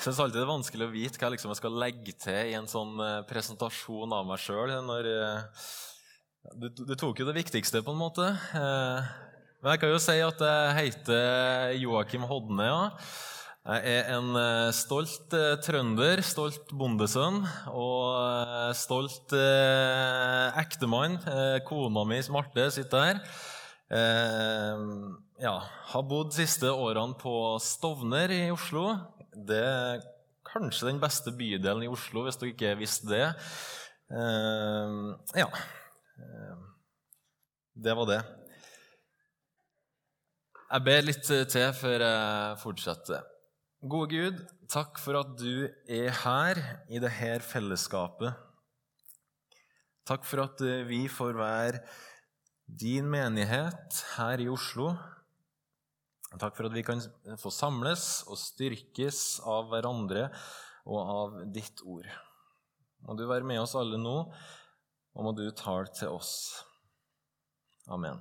Jeg syns alltid det er vanskelig å vite hva jeg liksom skal legge til i en sånn eh, presentasjon av meg sjøl. Eh, du, tok jo det viktigste, på en måte. Eh, men jeg kan jo si at jeg heter Joakim Hodne. ja. Jeg er en eh, stolt eh, trønder, stolt bondesønn og eh, stolt eh, ektemann. kona mi, Marte, sitter her. ja, har bodd de siste årene på Stovner i Oslo. Det er kanskje den beste bydelen i Oslo, hvis dere ikke visste det. ja. det var det. Jeg ber litt til før jeg fortsetter. Gode Gud, takk for at du er her i dette fellesskapet. Takk for at eh, vi får være din menighet her i Oslo. Takk for at vi kan få samles og styrkes av hverandre og av ditt ord. Må du være med oss alle nå, og må du tale til oss. Amen.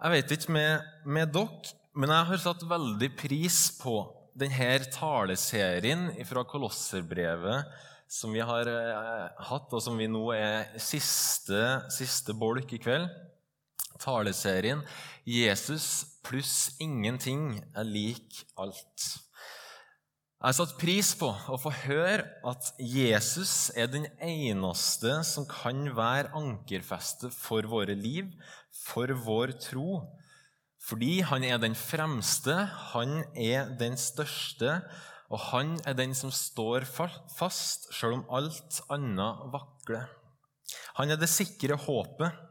Jeg vet ikke med, med dere, men jeg har satt veldig pris på denne taleserien fra Kolosserbrevet som vi har eh, hatt, og som vi nå er siste, siste bolk i kveld. Taleserien 'Jesus pluss ingenting er lik alt'. Jeg har satt pris på å få høre at Jesus er den eneste som kan være ankerfeste for våre liv, for vår tro, fordi han er den fremste, han er den største, og han er den som står fast selv om alt annet vakler. Han er det sikre håpet.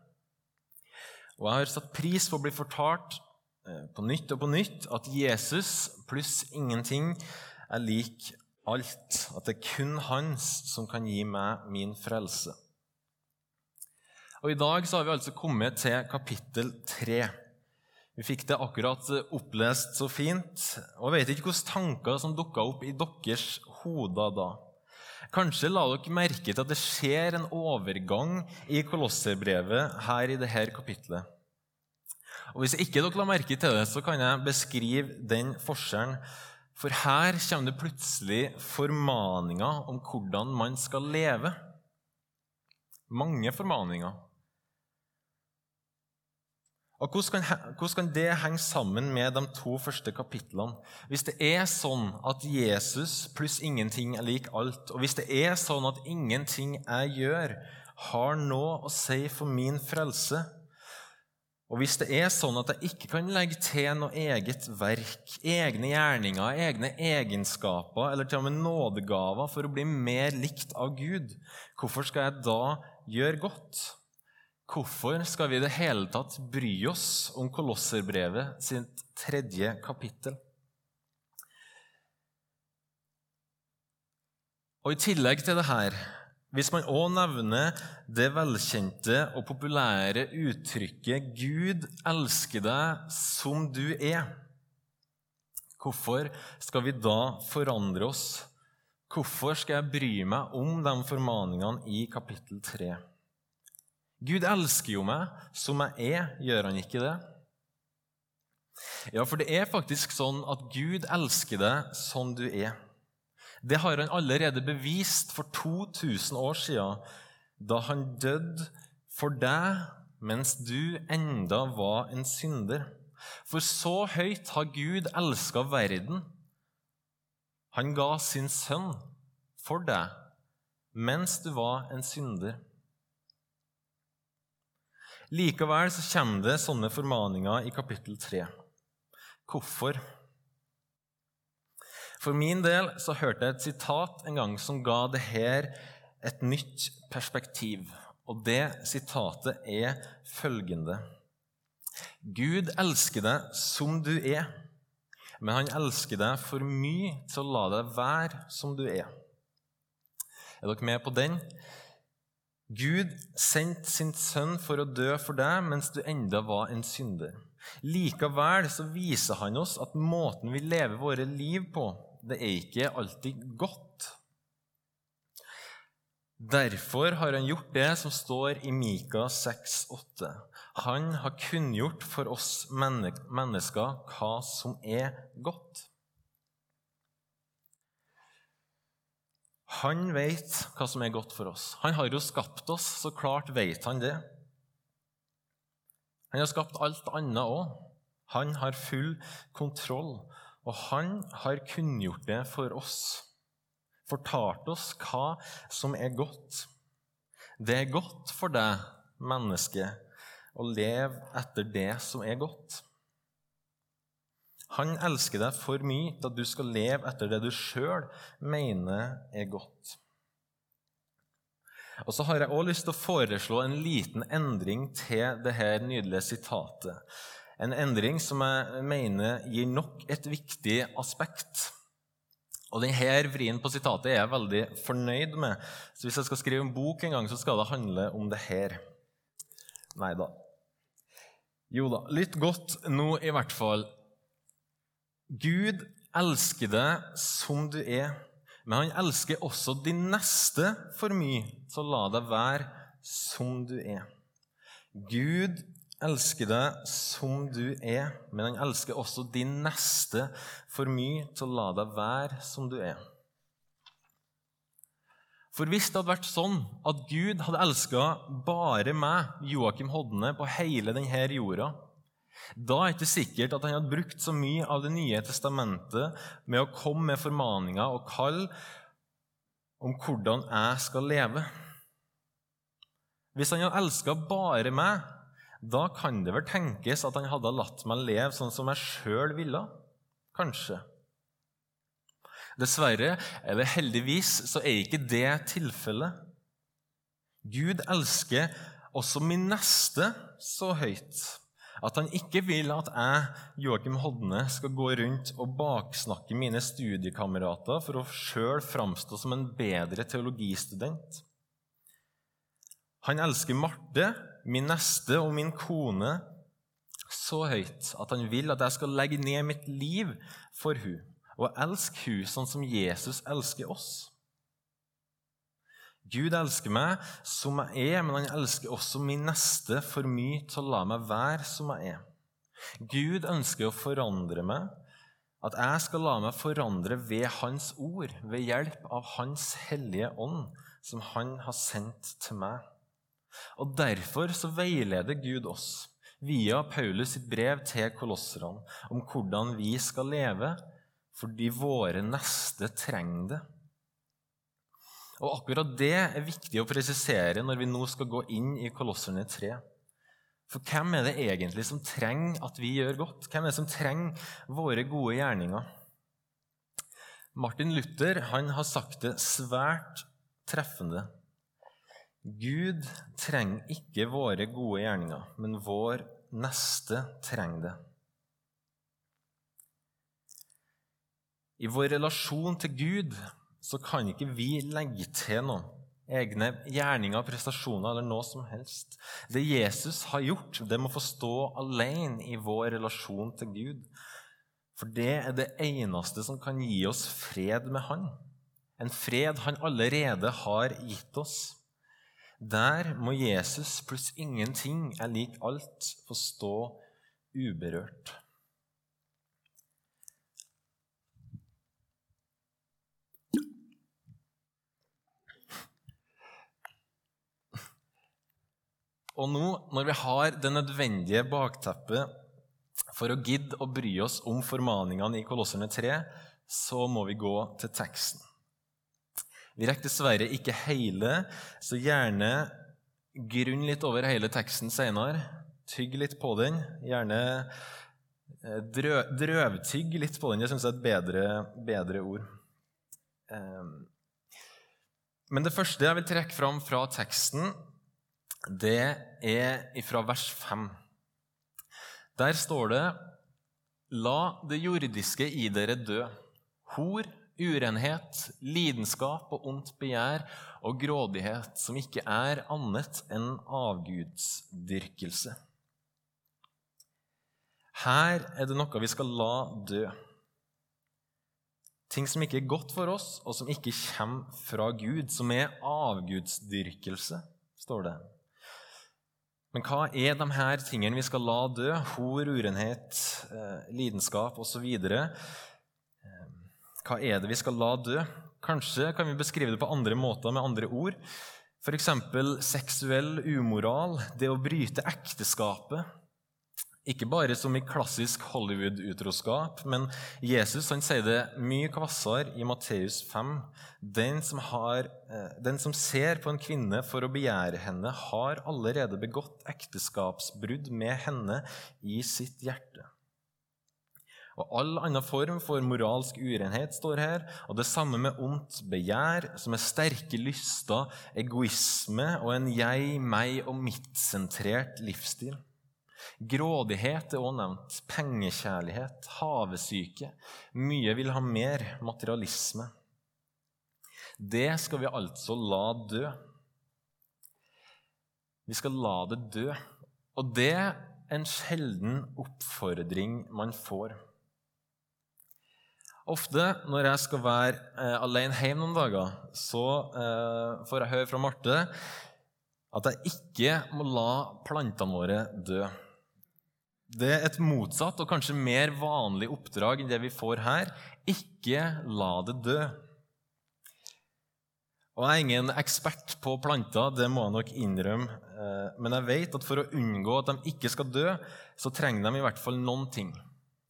Og jeg har satt pris på å bli fortalt eh, på nytt og på nytt at Jesus pluss ingenting er lik alt. At det er kun hans som kan gi meg min frelse. Og I dag så har vi altså kommet til kapittel tre. Vi fikk det akkurat opplest så fint, og jeg vet ikke hvilke tanker som dukka opp i deres hoder da. Kanskje la dere merke til at det skjer en overgang i Kolosserbrevet her i dette kapitlet. Og Hvis ikke dere la merke til det, så kan jeg beskrive den forskjellen. For her kommer det plutselig formaninger om hvordan man skal leve. Mange formaninger. Og hvordan kan, hvordan kan, det henge sammen med de to første kapitlene? Hvis det er sånn at Jesus pluss ingenting er lik alt, og hvis det er sånn at ingenting jeg gjør, har noe å si for min frelse, og hvis det er sånn at jeg ikke kan legge til noe eget verk, egne gjerninger, egne egenskaper eller til og med nådegaver for å bli mer likt av Gud, hvorfor skal jeg da gjøre godt? Hvorfor skal vi i det hele tatt bry oss om Kolosserbrevet sitt tredje kapittel? Og I tillegg til det her, hvis man òg nevner det velkjente og populære uttrykket 'Gud elsker deg som du er', hvorfor skal vi da forandre oss? Hvorfor skal jeg bry meg om de formaningene i kapittel 3? Gud elsker jo meg som jeg er, gjør han ikke det? Ja, for det er faktisk sånn at Gud elsker deg sånn du er. Det har han allerede bevist for 2000 år siden, da han døde for deg mens du enda var en synder. For så høyt har Gud elska verden. Han ga sin sønn for deg mens du var en synder. Likevel så kommer det sånne formaninger i kapittel 3. Hvorfor? For min del så hørte jeg et sitat en gang som ga det her et nytt perspektiv. Og det sitatet er følgende Gud elsker deg som du er, men han elsker deg for mye til å la deg være som du er. Er dere med på den? Gud sendte sin sønn for å dø for deg mens du enda var en synder. Likevel så viser han oss at måten vi lever våre liv på, det er ikke alltid godt. Derfor har han gjort det som står i Mika 6,8. Han har kunngjort for oss mennesker hva som er godt. Han vet hva som er godt for oss. Han har jo skapt oss, så klart vet han det. Han har skapt alt annet òg. Han har full kontroll, og han har kunngjort det for oss. Fortalt oss hva som er godt. Det er godt for deg, menneske, å leve etter det som er godt. Han elsker deg for mye til at du skal leve etter det du sjøl mener er godt. Og så har jeg også lyst til å foreslå en liten endring til dette nydelige sitatet. En endring som jeg mener gir nok et viktig aspekt. Og denne vrien på sitatet er jeg veldig fornøyd med. Så hvis jeg skal skrive en bok en gang, så skal det handle om det her. Nei da. Jo da, litt godt nå i hvert fall. Gud elsker deg som du er, men han elsker også de neste for mye, så la deg være som du er. Gud elsker deg som du er, men han elsker også de neste for mye til å la deg være som du er. For hvis det hadde vært sånn at Gud hadde elska bare meg, Joakim Hodne, på hele denne jorda, da er det ikke sikkert at han hadde brukt så mye av Det nye testamentet med å komme med formaninger og kall om hvordan jeg skal leve. Hvis han hadde elska bare meg, da kan det vel tenkes at han hadde latt meg leve sånn som jeg sjøl ville. Kanskje. Dessverre, eller heldigvis, så er ikke det tilfellet. Gud elsker også min neste så høyt at han ikke vil at jeg, Joakim Hodne, skal gå rundt og baksnakke mine studiekamerater for å sjøl framstå som en bedre teologistudent. Han elsker Marte, min neste og min kone så høyt at han vil at jeg skal legge ned mitt liv for hun, og elske hun sånn som Jesus elsker oss. Gud elsker meg som jeg er, men han elsker også min neste for mye til å la meg være som jeg er. Gud ønsker å forandre meg, at jeg skal la meg forandre ved Hans ord, ved hjelp av Hans hellige ånd, som Han har sendt til meg. Og Derfor så veileder Gud oss via Paulus sitt brev til kolosserne om hvordan vi skal leve, fordi våre neste trenger det. Og akkurat det er viktig å presisere når vi nå skal gå inn i Kolosserne 3. For hvem er det egentlig som trenger at vi gjør godt? Hvem er det som trenger våre gode gjerninger? Martin Luther han har sagt det svært treffende. Gud trenger ikke våre gode gjerninger, men vår neste trenger det. I vår relasjon til Gud så kan ikke vi legge til noen Egne gjerninger, prestasjoner eller noe som helst. Det Jesus har gjort, det må få stå alene i vår relasjon til Gud. For det er det eneste som kan gi oss fred med Han. En fred Han allerede har gitt oss. Der må Jesus pluss ingenting er lik alt få stå uberørt. Og nå, når vi har det nødvendige bakteppet for å gidde å bry oss om formaningene i Kolosserne 3, så må vi gå til teksten. Vi rekker dessverre ikke hele, så gjerne grunn litt over hele teksten senere. Tygg litt på den. Gjerne eh, drø, drøvtygg litt på den. Det syns jeg er et bedre, bedre ord. Ehm, men det første jeg vil trekke fram fra teksten, det er fra vers 5. Der står det La det jordiske i dere dø. Hor, urenhet, lidenskap og ondt begjær og grådighet, som ikke er annet enn avgudsdyrkelse. Her er det noe vi skal la dø. Ting som ikke er godt for oss, og som ikke kommer fra Gud, som er avgudsdyrkelse, står det. Men hva er de her tingene vi skal la dø? Hor, urenhet, eh, lidenskap osv. Eh, Hva er det vi skal la dø? Kanskje kan vi beskrive det på andre måter med andre ord. F.eks. seksuell umoral, det å bryte ekteskapet. Ikke bare som i klassisk Hollywood-utroskap, men Jesus han sier det mye kvassere i Matteus 5. Den som, har, eh, den som ser på en kvinne for å begjære henne, har allerede begått ekteskapsbrudd med henne i sitt hjerte. Og All annen form for moralsk urenhet står her, og det samme med ondt begjær, som er sterke lyster, egoisme og en jeg, meg og mitt-sentrert livsstil. Grådighet er også nevnt, pengekjærlighet, havesyke. Mye vil ha mer, materialisme. Det skal vi altså la dø. Vi skal la det dø. Og det er en sjelden oppfordring man får. Ofte når jeg skal være eh, alene hjemme noen dager, så eh, får jeg høre fra Marte at jeg ikke må la plantene våre dø. Det er et motsatt og kanskje mer vanlig oppdrag enn det vi får her. Ikke la det dø. Og Jeg er ingen ekspert på planter, det må jeg nok innrømme, eh, men jeg vet at for å unngå at de ikke skal dø, så trenger de i hvert fall noen ting.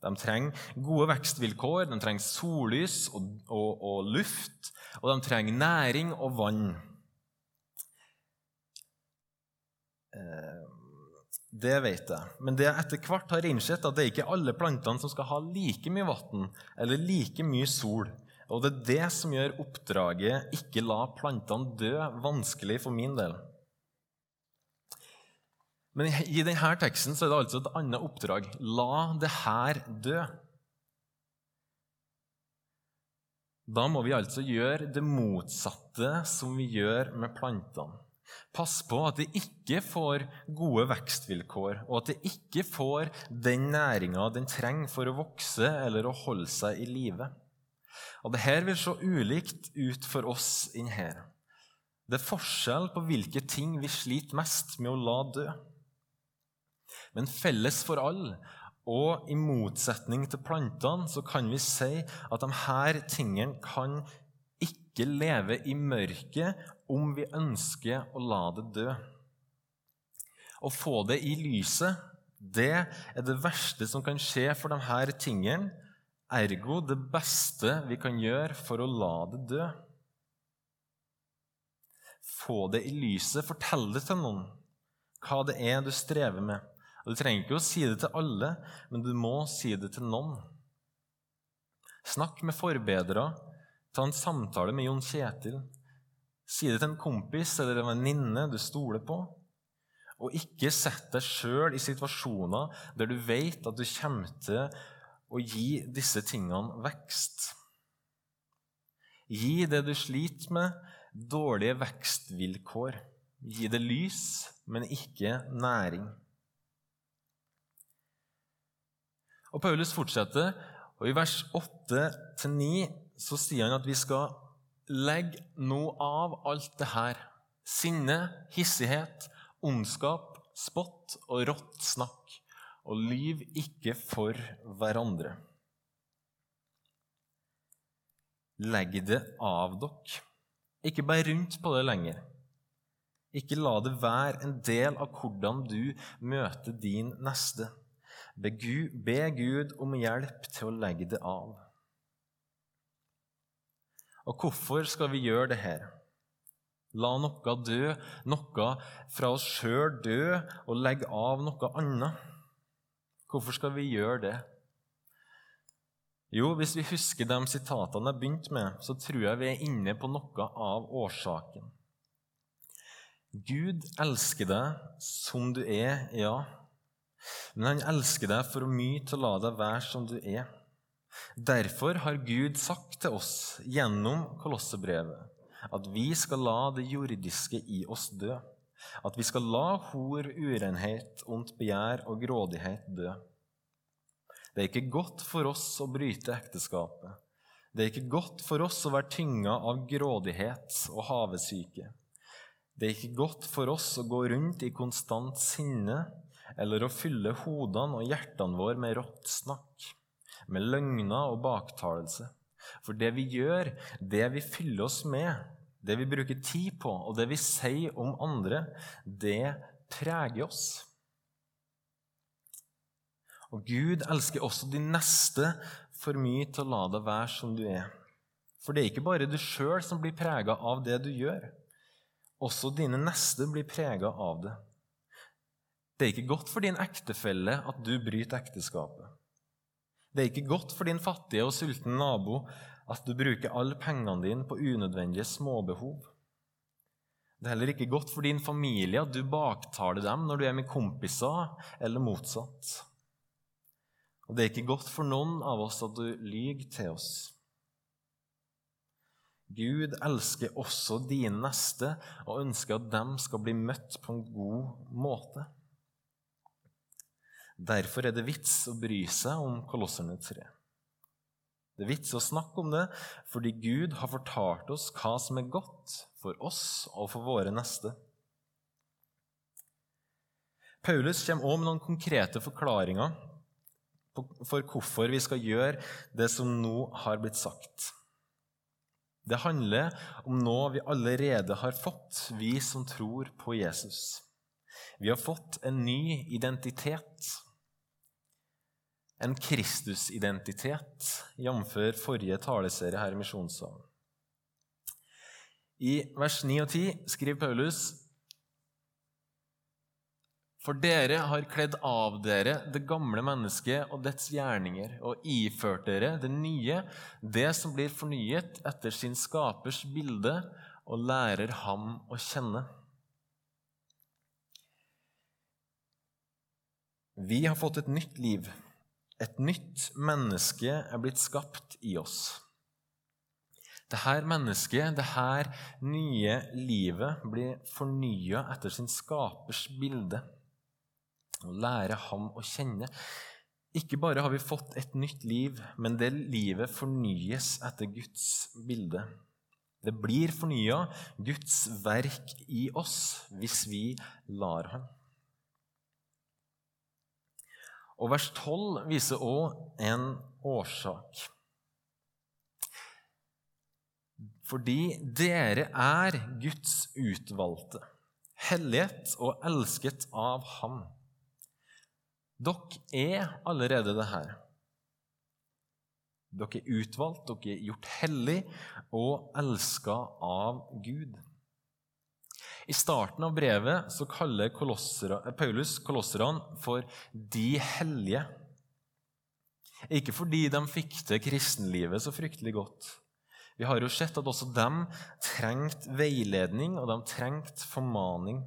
De trenger gode vekstvilkår, de trenger sollys og, og, og, luft, og de trenger næring og vann. Det vet jeg. Men det jeg etter hvert har innsett, at det er ikke alle plantene som skal ha like mye vann eller like mye sol. Og det er det som gjør oppdraget 'ikke la plantene dø' vanskelig for min del. Men i denne teksten så er det altså et annet oppdrag. La det her dø. Da må vi altså gjøre det motsatte som vi gjør med plantene. Pass på at de ikke får gode vekstvilkår, og at de ikke får den næringa den trenger for å vokse eller å holde seg i live. Og Dette vil se ulikt ut for oss inn her. Det er forskjell på hvilke ting vi sliter mest med å la dø. Men felles for alle, og i motsetning til plantene, så kan vi si at de her tingene kan ikke leve i mørket om vi ønsker å la det dø. Å få det i lyset, det er det verste som kan skje for her tingene, ergo det beste vi kan gjøre for å la det dø. Få det i lyset, fortell det til noen hva det er du strever med. Og Du trenger ikke å si det til alle, men du må si det til noen. Snakk med forbedere. Ta en samtale med Jon Kjetil. Si det til en kompis eller en venninne du stoler på. Og ikke sett deg sjøl i situasjoner der du vet at du kommer til å gi disse tingene vekst. Gi det du sliter med, dårlige vekstvilkår. Gi det lys, men ikke næring. Og Paulus fortsetter, og i vers 8-9 så sier han at vi skal legge noe av alt det her. Sinne, hissighet, ondskap, spott og rått snakk. Og lyv ikke for hverandre. Legg det av dere. Ikke bær rundt på det lenger. Ikke la det være en del av hvordan du møter din neste. Be Gud om hjelp til å legge det av. Og hvorfor skal vi gjøre det her? La noe dø, noe fra oss sjøl dø, og legge av noe annet. Hvorfor skal vi gjøre det? Jo, hvis vi husker de sitatene jeg begynte med, så tror jeg vi er inne på noe av årsaken. Gud elsker deg som du er, ja, men han elsker deg for mye til å la deg være som du er. Derfor har Gud sagt til oss gjennom Kolossebrevet at vi skal la det jordiske i oss dø. At vi skal la hor, urenhet, ondt begjær og grådighet dø. Det er ikke godt for oss å bryte ekteskapet. Det er ikke godt for oss å være tynga av grådighet og havesyke. Det er ikke godt for oss å gå rundt i konstant sinne eller å fylle hodene og hjertene våre med rått snakk, med løgner og baktalelse. For det vi gjør, det vi fyller oss med, det vi bruker tid på, og det vi sier om andre, det preger oss. Og Gud elsker også de neste for mye til å la deg være som du er. For det er ikke bare du sjøl som blir prega av det du gjør. Også dine neste blir prega av det. Det er ikke godt for din ektefelle at du bryter ekteskapet. Det er ikke godt for din fattige og sultne nabo at du bruker alle pengene dine på unødvendige småbehov. Det er heller ikke godt for din familie at du baktaler dem når du er med kompiser, eller motsatt. Og det er ikke godt for noen av oss at du lyver til oss. Gud elsker også dine neste og ønsker at dem skal bli møtt på en god måte. Derfor er det vits å bry seg om Kolosserne 3. Det er vits å snakke om det fordi Gud har fortalt oss hva som er godt for oss og for våre neste. Paulus kommer også med noen konkrete forklaringer for hvorfor vi skal gjøre det som nå har blitt sagt. Det handler om noe vi allerede har fått, vi som tror på Jesus. Vi har fått en ny identitet. En Kristusidentitet, jf. forrige taleserie her i Misjonssalen. I vers 9 og 10 skriver Paulus for dere har kledd av dere det gamle mennesket og dets gjerninger, og iført dere det nye, det som blir fornyet etter sin skapers bilde, og lærer ham å kjenne. Vi har fått et nytt liv. Et nytt menneske er blitt skapt i oss. Dette mennesket, dette nye livet, blir fornya etter sin skapers bilde og lære ham å kjenne. Ikke bare har vi fått et nytt liv, men det livet fornyes etter Guds bilde. Det blir fornya, Guds verk i oss, hvis vi lar ham. Og vers 12 viser òg en årsak. Fordi dere er Guds utvalgte, hellighet og elsket av Ham. Dere er allerede det her. Dere er utvalgt, dere er gjort hellig og elska av Gud. I starten av brevet så kaller Paulus kolosserne for 'de hellige'. Ikke fordi de fikk til kristenlivet så fryktelig godt. Vi har jo sett at også de trengte veiledning, og de trengte formaning.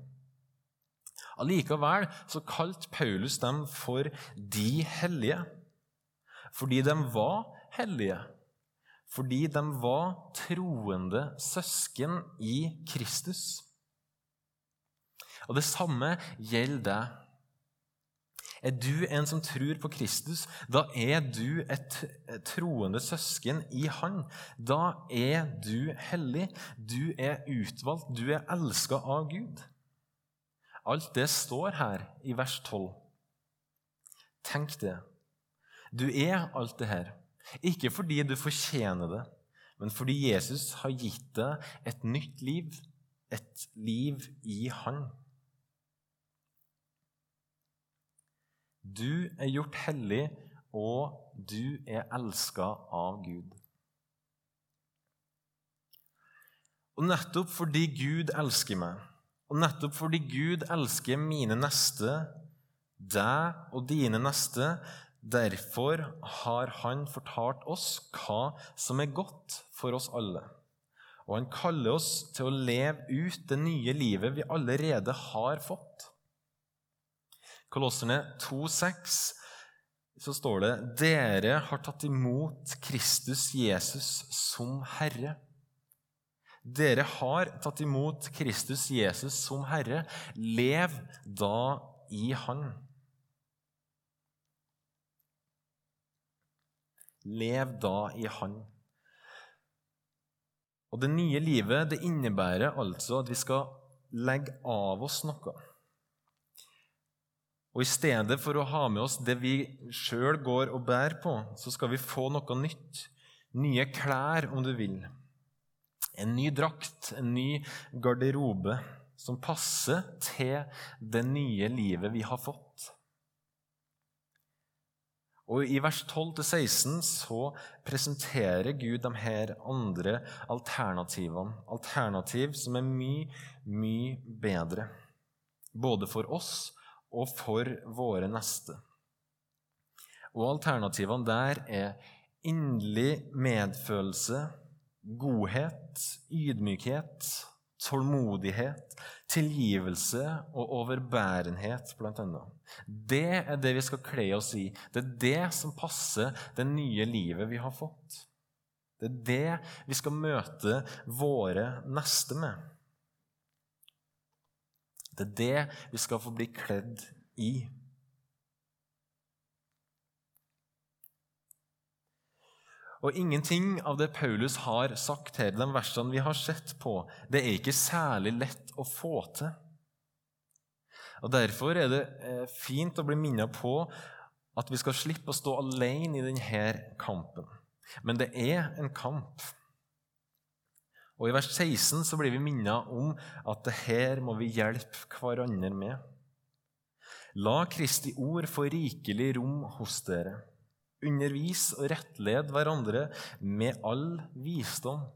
Allikevel så kalte Paulus dem for de hellige, fordi de var hellige. Fordi de var troende søsken i Kristus. Og det samme gjelder deg. Er du en som tror på Kristus, da er du et troende søsken i Han. Da er du hellig, du er utvalgt, du er elska av Gud. Alt det står her i vers 12. Tenk det. Du er alt det her. Ikke fordi du fortjener det, men fordi Jesus har gitt deg et nytt liv, et liv i Han. Du er gjort hellig, og du er elska av Gud. Og nettopp fordi Gud elsker meg, og nettopp fordi Gud elsker mine neste, deg og dine neste, derfor har Han fortalt oss hva som er godt for oss alle. Og han kaller oss til å leve ut det nye livet vi allerede har fått. Kolosserne 2,6 så står det dere har tatt imot Kristus Jesus som Herre. Dere har tatt imot Kristus Jesus som Herre. Lev da i Han. Lev da i Han. Og Det nye livet det innebærer altså at vi skal legge av oss noe. Og I stedet for å ha med oss det vi sjøl går og bærer på, så skal vi få noe nytt. nye klær, om du vil. En ny drakt, en ny garderobe som passer til det nye livet vi har fått. Og I vers 12-16 så presenterer Gud de her andre alternativene. Alternativ som er mye, mye bedre. Både for oss og for våre neste. Og alternativene der er inderlig medfølelse, godhet, ydmykhet, tålmodighet, tilgivelse og overbærenhet, annet. Det er det vi skal kle oss i. Det er det som passer det nye livet vi har fått. Det er det vi skal møte våre neste med. Det er det vi skal få bli kledd i. Og ingenting av det Paulus har sagt her, de versene vi har sett på, det er ikke særlig lett å få til. Og Derfor er det eh, fint å bli minnet på at vi skal slippe å stå alene i denne kampen. Men det er en kamp. Og I vers 16 så blir vi minnet om at det her må vi hjelpe hverandre med. La Kristi ord få rikelig rom hos dere. Undervis og rettled hverandre med all visdom.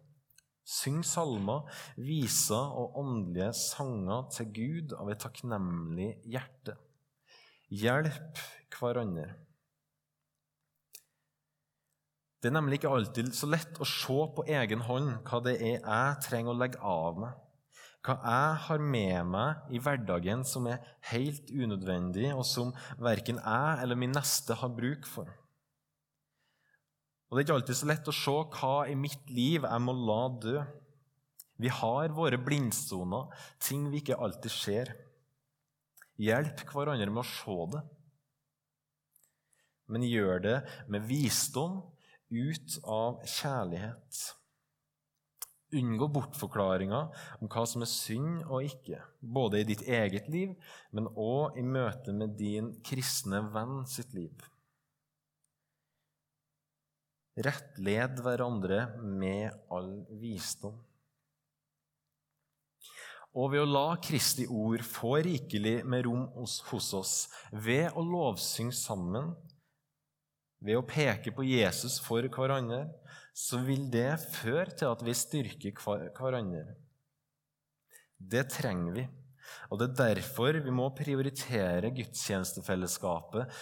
Syng salmer, viser og åndelige sanger til Gud av et takknemlig hjerte. Hjelp hverandre. Det er nemlig ikke alltid så lett å se på egen hånd hva det er jeg trenger å legge av meg, hva jeg har med meg i hverdagen som er helt unødvendig, og som verken jeg eller min neste har bruk for. Og Det er ikke alltid så lett å se hva i mitt liv jeg må la dø. Vi har våre blindsoner, ting vi ikke alltid ser. Hjelp hverandre med å se det. Men gjør det med visdom, ut av kjærlighet. Unngå bortforklaringer om hva som er synd og ikke, både i ditt eget liv, men òg i møte med din kristne venn sitt liv. Rettled hverandre med all visdom. Og ved å la Kristi ord få rikelig med rom hos, oss, ved å lovsynge sammen, ved å peke på Jesus for hverandre, så vil det føre til at vi styrker hverandre. Det trenger vi. Og det er derfor vi må prioritere gudstjenestefellesskapet,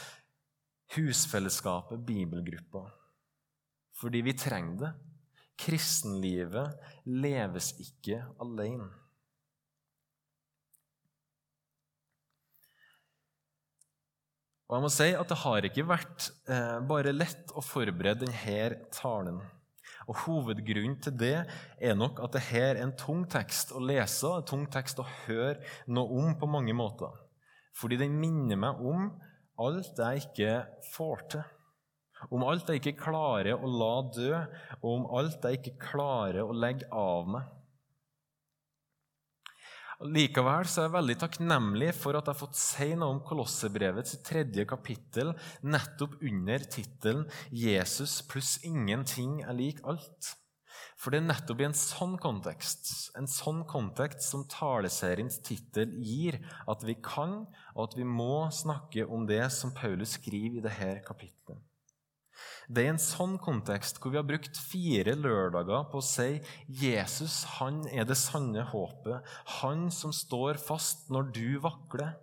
husfellesskapet, bibelgruppa fordi vi trenger det. Kristenlivet leves ikke alene. Og jeg må si at Det har ikke vært eh, bare lett å forberede denne talen. Og Hovedgrunnen til det er nok at dette er en tung tekst å lese en tung tekst å høre noe om på mange måter. Fordi den minner meg om alt jeg ikke får til om alt jeg ikke klarer å la dø, og om alt jeg ikke klarer å legge av meg. Likevel så er jeg veldig takknemlig for at jeg har fått si noe om Kolossebrevets tredje kapittel nettopp under tittelen 'Jesus pluss ingenting er lik alt'. For det er nettopp i en sånn kontekst, en sånn kontekst som taleseriens tittel gir, at vi kan og at vi må snakke om det som Paulus skriver i dette kapittelet. Det er i en sånn kontekst hvor vi har brukt fire lørdager på å si Jesus han er det sanne håpet, han som står fast når du vakler.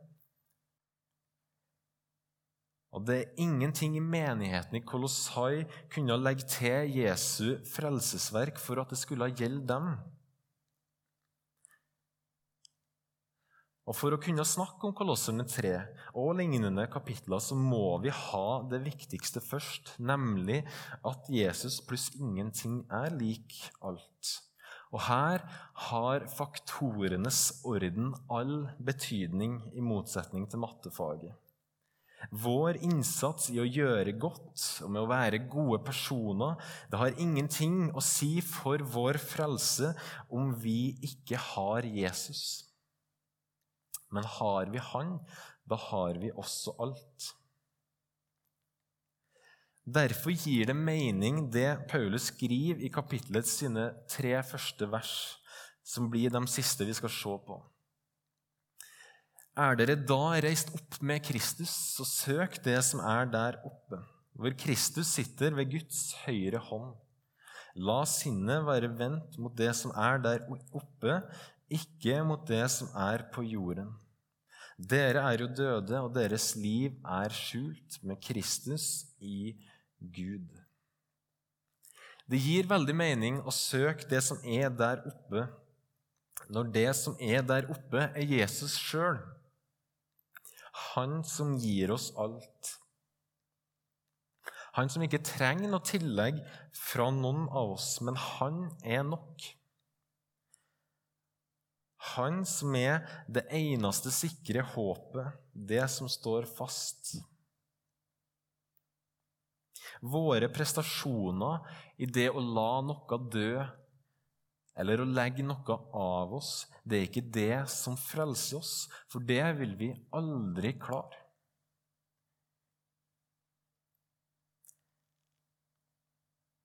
Og Det er ingenting i menigheten i Kolossai kunne legge til Jesu frelsesverk for at det skulle gjelde dem. Og For å kunne snakke om Kolosserne 3 og lignende kapitler så må vi ha det viktigste først, nemlig at Jesus pluss ingenting er lik alt. Og Her har faktorenes orden all betydning, i motsetning til mattefaget. Vår innsats i å gjøre godt og med å være gode personer det har ingenting å si for vår frelse om vi ikke har Jesus. Men har vi Han, da har vi også alt. Derfor gir det mening, det Paulus skriver i kapittelets sine tre første vers, som blir de siste vi skal se på. Er dere da reist opp med Kristus, så søk det som er der oppe, hvor Kristus sitter ved Guds høyre hånd. La sinnet være vendt mot det som er der oppe, ikke mot det som er på jorden. Dere er jo døde, og deres liv er skjult med Kristus i Gud. Det gir veldig mening å søke det som er der oppe, når det som er der oppe, er Jesus sjøl. Han som gir oss alt. Han som ikke trenger noe tillegg fra noen av oss, men han er nok. Han som er det eneste sikre håpet, det som står fast. Våre prestasjoner i det å la noe dø eller å legge noe av oss, det er ikke det som frelser oss, for det vil vi aldri klare.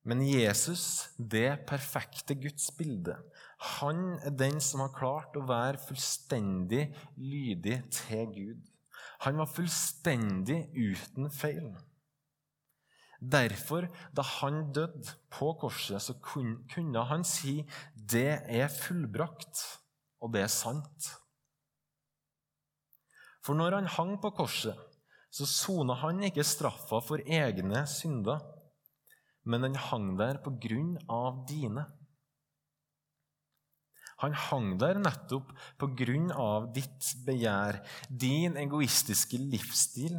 Men Jesus, det perfekte Guds bilde, han er den som har klart å være fullstendig lydig til Gud. Han var fullstendig uten feil. Derfor, da han døde på korset, så kunne han si 'det er fullbrakt', og det er sant. For når han hang på korset, så sona han ikke straffa for egne synder, men han hang der på grunn av dine. Han hang der nettopp på grunn av ditt begjær, din egoistiske livsstil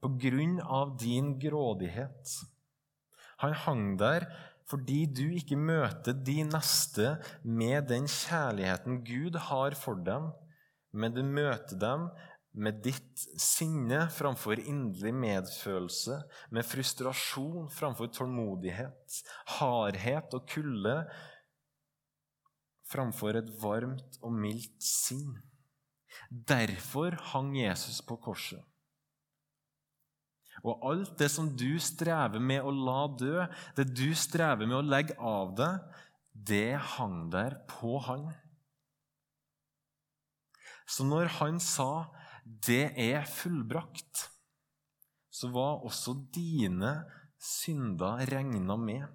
på grunn av din grådighet. Han hang der fordi du ikke møter de neste med den kjærligheten Gud har for dem, men du møter dem med ditt sinne framfor inderlig medfølelse, med frustrasjon framfor tålmodighet, hardhet og kulde framfor et varmt og mildt sinn. Derfor hang Jesus på korset. Og alt det som du strever med å la dø, det du strever med å legge av deg, det hang der på han. Så når han sa 'det er fullbrakt', så var også dine synder regna med.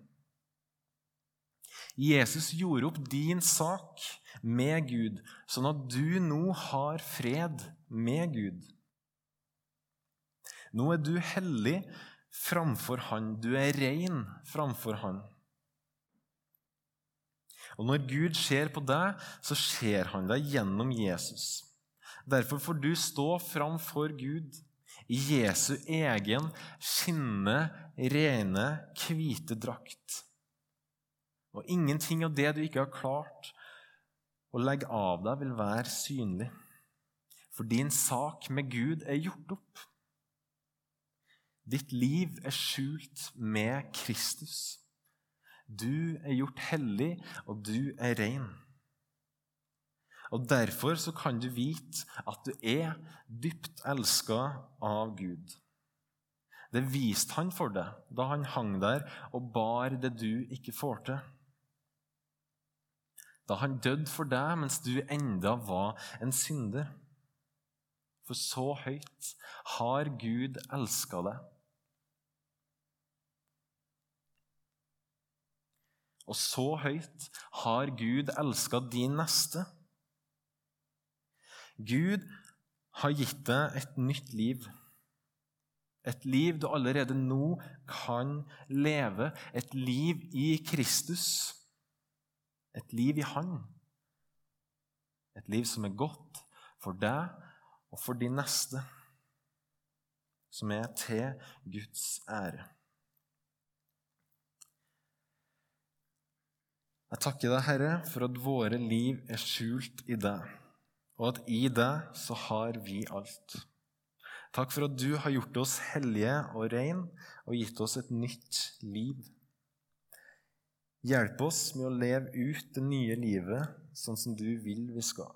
Jesus gjorde opp din sak med Gud, sånn at du nå har fred med Gud. Nå er du hellig framfor Han. Du er ren framfor Han. Og Når Gud ser på deg, så ser han deg gjennom Jesus. Derfor får du stå framfor Gud i Jesu egen skinne, rene, hvite drakt. Og ingenting av det du ikke har klart å legge av deg, vil være synlig. For din sak med Gud er gjort opp. Ditt liv er skjult med Kristus. Du er gjort hellig, og du er ren. Og Derfor så kan du vite at du er dypt elska av Gud. Det viste han for deg da han hang der og bar det du ikke får til. Da han døde for deg mens du enda var en synder. For så høyt har Gud elska deg. Og så høyt har Gud elska din neste. Gud har gitt deg et nytt liv. Et liv du allerede nå kan leve. Et liv i Kristus. Et liv i Han. Et liv som er godt for deg og for din neste. Som er til Guds ære. Jeg takker deg, Herre, for at våre liv er skjult i deg, og at i deg så har vi alt. Takk for at du har gjort oss hellige og reine og gitt oss et nytt liv. Hjelp oss med å leve ut det nye livet sånn som du vil vi skal.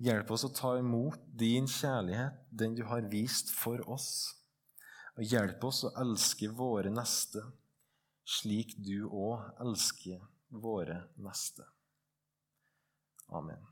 Hjelp oss å ta imot din kjærlighet, den du har vist for oss. Og hjelp oss å elske våre neste slik du òg elsker våre neste. Amen.